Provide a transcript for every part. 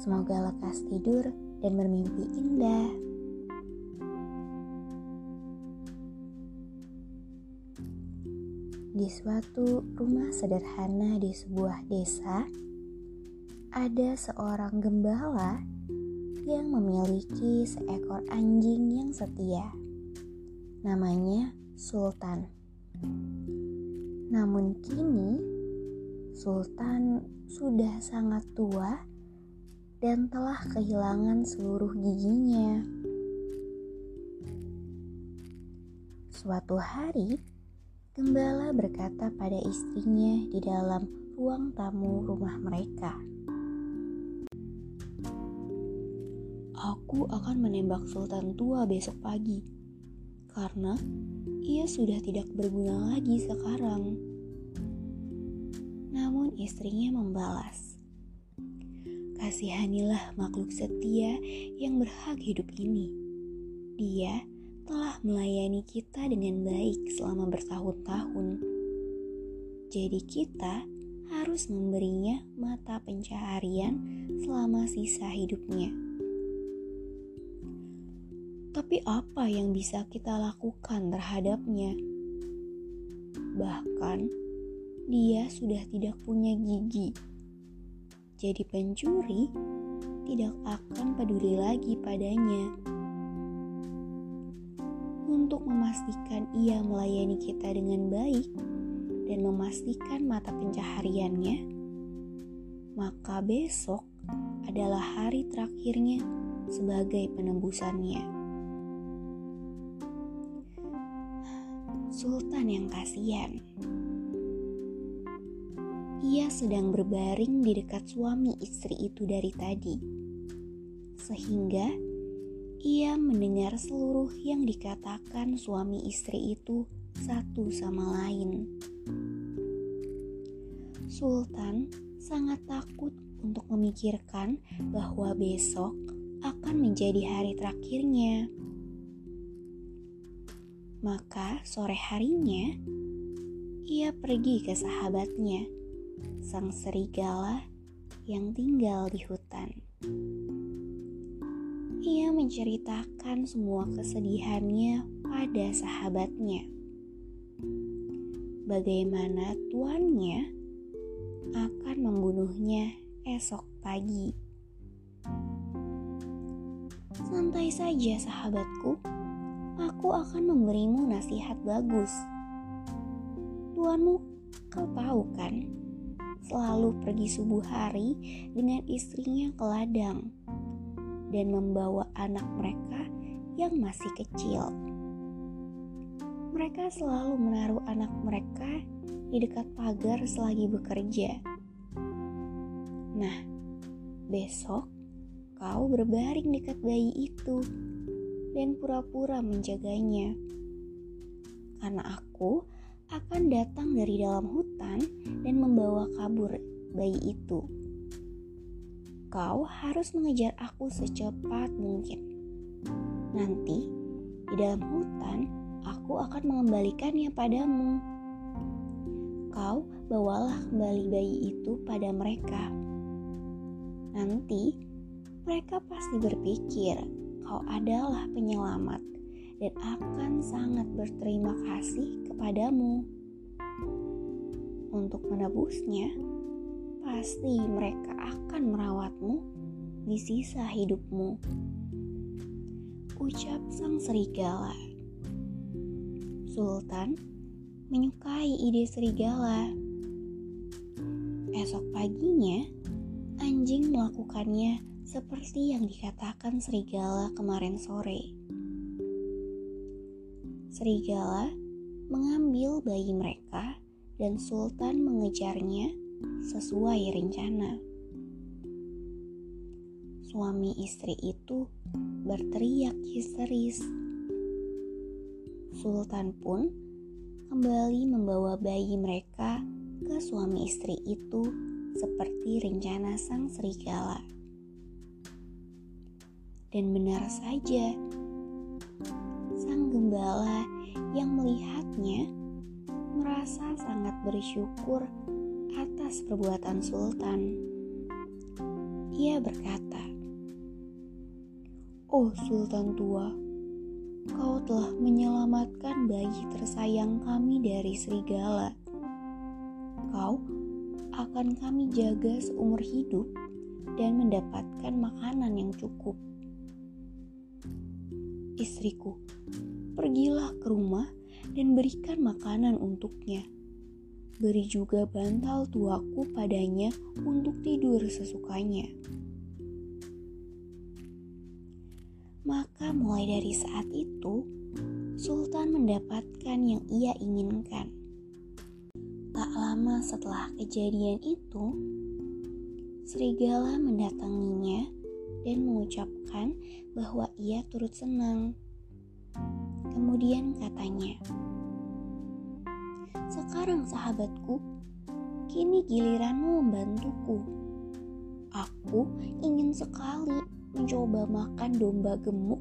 Semoga lekas tidur dan bermimpi indah. Di suatu rumah sederhana di sebuah desa, ada seorang gembala yang memiliki seekor anjing yang setia. Namanya Sultan. Namun kini Sultan sudah sangat tua dan telah kehilangan seluruh giginya. Suatu hari, gembala berkata pada istrinya di dalam ruang tamu rumah mereka, "Aku akan menembak Sultan tua besok pagi karena ia sudah tidak berguna lagi sekarang." Namun istrinya membalas, Kasihanilah makhluk setia yang berhak hidup ini. Dia telah melayani kita dengan baik selama bertahun-tahun. Jadi kita harus memberinya mata pencaharian selama sisa hidupnya. Tapi apa yang bisa kita lakukan terhadapnya? Bahkan dia sudah tidak punya gigi. Jadi pencuri tidak akan peduli lagi padanya. Untuk memastikan ia melayani kita dengan baik dan memastikan mata pencahariannya, maka besok adalah hari terakhirnya sebagai penembusannya. Sultan yang kasihan ia sedang berbaring di dekat suami istri itu dari tadi, sehingga ia mendengar seluruh yang dikatakan suami istri itu satu sama lain. Sultan sangat takut untuk memikirkan bahwa besok akan menjadi hari terakhirnya. Maka sore harinya, ia pergi ke sahabatnya sang serigala yang tinggal di hutan. Ia menceritakan semua kesedihannya pada sahabatnya. Bagaimana tuannya akan membunuhnya esok pagi. Santai saja, sahabatku. Aku akan memberimu nasihat bagus. Tuanmu, kau tahu kan? Selalu pergi subuh hari dengan istrinya ke ladang dan membawa anak mereka yang masih kecil. Mereka selalu menaruh anak mereka di dekat pagar selagi bekerja. Nah, besok kau berbaring dekat bayi itu dan pura-pura menjaganya. Karena aku akan datang dari dalam hutan dan membawa kabur bayi itu. Kau harus mengejar aku secepat mungkin. Nanti, di dalam hutan, aku akan mengembalikannya padamu. Kau bawalah kembali bayi itu pada mereka. Nanti, mereka pasti berpikir kau adalah penyelamat dan akan sangat berterima kasih kepadamu. Untuk menebusnya, pasti mereka akan merawatmu di sisa hidupmu. Ucap sang serigala. Sultan menyukai ide serigala. Esok paginya, anjing melakukannya seperti yang dikatakan serigala kemarin sore. Serigala mengambil bayi mereka dan Sultan mengejarnya sesuai rencana. Suami istri itu berteriak histeris Sultan pun kembali membawa bayi mereka ke suami istri itu seperti rencana sang serigala. Dan benar saja, sang gembala yang melihatnya merasa sangat bersyukur atas perbuatan Sultan. Ia berkata, "Oh Sultan tua, Kau telah menyelamatkan bayi tersayang kami dari serigala. Kau akan kami jaga seumur hidup dan mendapatkan makanan yang cukup. Istriku, pergilah ke rumah dan berikan makanan untuknya. Beri juga bantal tuaku padanya untuk tidur sesukanya. Maka mulai dari saat itu, Sultan mendapatkan yang ia inginkan. Tak lama setelah kejadian itu, Serigala mendatanginya dan mengucapkan bahwa ia turut senang. Kemudian katanya, "Sekarang sahabatku, kini giliranmu membantuku. Aku ingin sekali mencoba makan domba gemuk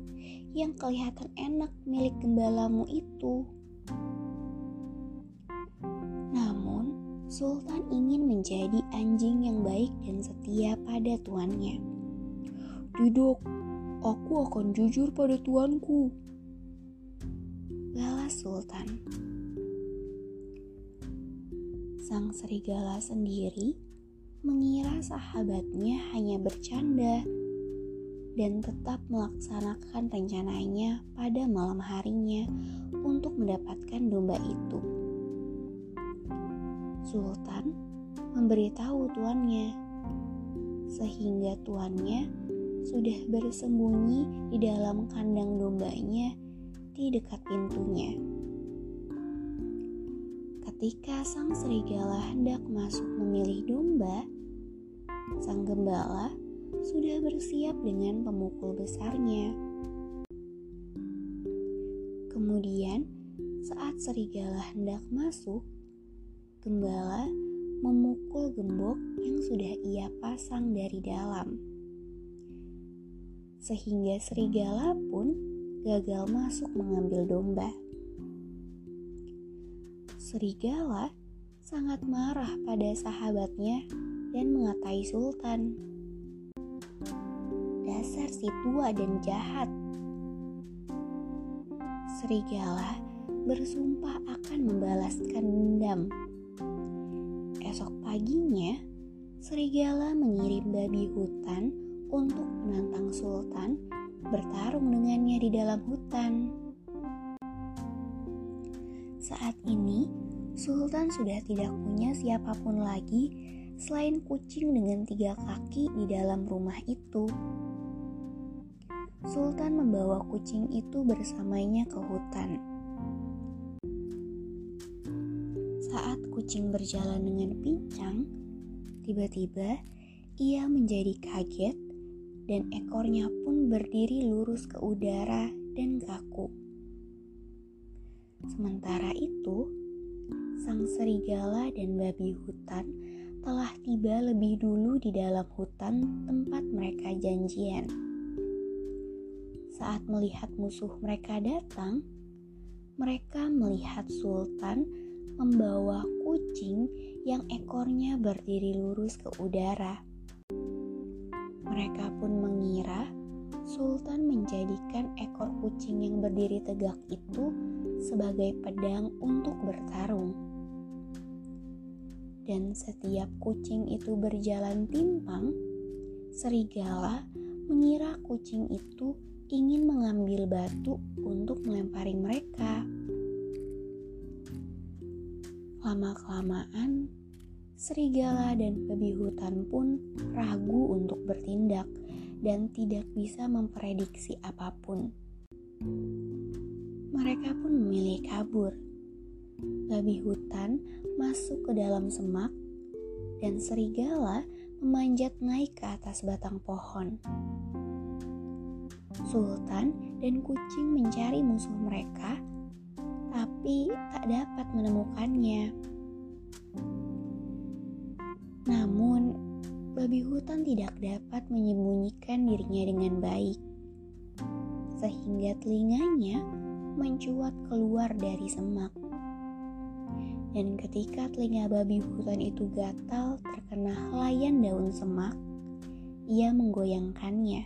yang kelihatan enak milik gembalamu itu. Namun, Sultan ingin menjadi anjing yang baik dan setia pada tuannya. Tidak, aku akan jujur pada tuanku. Balas Sultan. Sang serigala sendiri mengira sahabatnya hanya bercanda dan tetap melaksanakan rencananya pada malam harinya untuk mendapatkan domba itu. Sultan memberitahu tuannya, sehingga tuannya sudah bersembunyi di dalam kandang dombanya di dekat pintunya. Ketika sang serigala hendak masuk memilih domba, sang gembala sudah bersiap dengan pemukul besarnya. Kemudian, saat serigala hendak masuk, gembala memukul gembok yang sudah ia pasang dari dalam. Sehingga serigala pun gagal masuk mengambil domba. Serigala sangat marah pada sahabatnya dan mengatai Sultan dasar si tua dan jahat. Serigala bersumpah akan membalaskan dendam. Esok paginya, serigala mengirim babi hutan untuk menantang Sultan bertarung dengannya di dalam hutan. Saat ini, Sultan sudah tidak punya siapa pun lagi selain kucing dengan tiga kaki di dalam rumah itu. Sultan membawa kucing itu bersamanya ke hutan. Saat kucing berjalan dengan pincang, tiba-tiba ia menjadi kaget dan ekornya pun berdiri lurus ke udara dan kaku. Sementara itu, sang serigala dan babi hutan telah tiba lebih dulu di dalam hutan tempat mereka janjian. Saat melihat musuh mereka datang, mereka melihat Sultan membawa kucing yang ekornya berdiri lurus ke udara. Mereka pun mengira Sultan menjadikan ekor kucing yang berdiri tegak itu sebagai pedang untuk bertarung. Dan setiap kucing itu berjalan timpang, serigala mengira kucing itu ingin mengambil batu untuk melempari mereka. Lama-kelamaan, serigala dan babi hutan pun ragu untuk bertindak dan tidak bisa memprediksi apa pun. Mereka pun memilih kabur. Babi hutan masuk ke dalam semak dan serigala memanjat naik ke atas batang pohon. Sultan dan kucing mencari musuh mereka tapi tak dapat menemukannya. Namun, babi hutan tidak dapat menyembunyikan dirinya dengan baik, sehingga telinganya mencuat keluar dari semak. Dan ketika telinga babi hutan itu gatal terkena helaian daun semak, ia menggoyangkannya.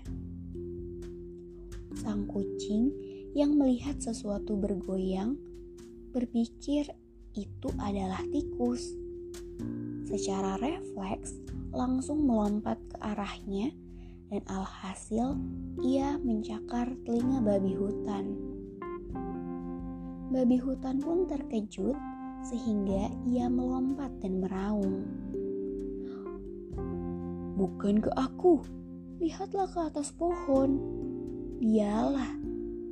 Sang kucing yang melihat sesuatu bergoyang berpikir itu adalah tikus. Secara refleks, langsung melompat ke arahnya dan alhasil ia mencakar telinga babi hutan. Babi hutan pun terkejut sehingga ia melompat dan meraung. Bukan ke aku, lihatlah ke atas pohon. Dialah,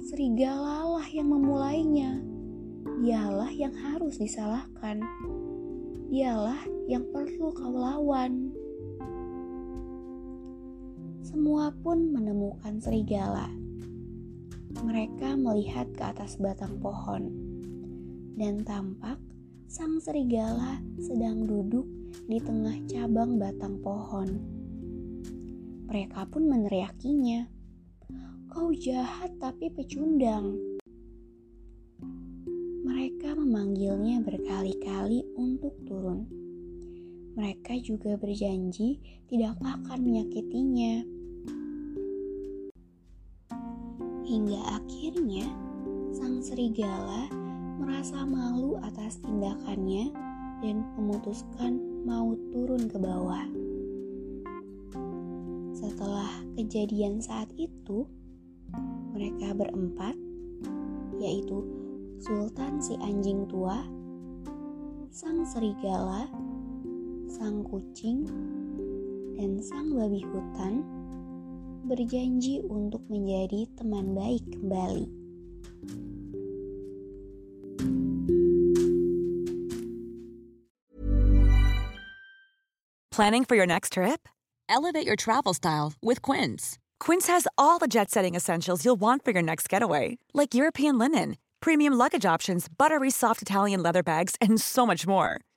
serigalalah yang memulainya dialah yang harus disalahkan. Dialah yang perlu kau lawan. Semua pun menemukan serigala. Mereka melihat ke atas batang pohon, dan tampak sang serigala sedang duduk di tengah cabang batang pohon. Mereka pun meneriakinya, "Kau jahat tapi pecundang!" Mereka memanggilnya berkali-kali untuk turun. Mereka juga berjanji tidak akan menyakitinya. Hingga akhirnya, sang serigala merasa malu atas tindakannya dan memutuskan mau turun ke bawah. Setelah kejadian saat itu, mereka berempat, yaitu Sultan si anjing tua, sang serigala, sang kucing, dan sang babi hutan berjanji untuk menjadi teman baik kembali. Planning for your next trip? Elevate your travel style with Quince. Quince has all the jet setting essentials you'll want for your next getaway, like European linen premium luggage options, buttery soft Italian leather bags, and so much more.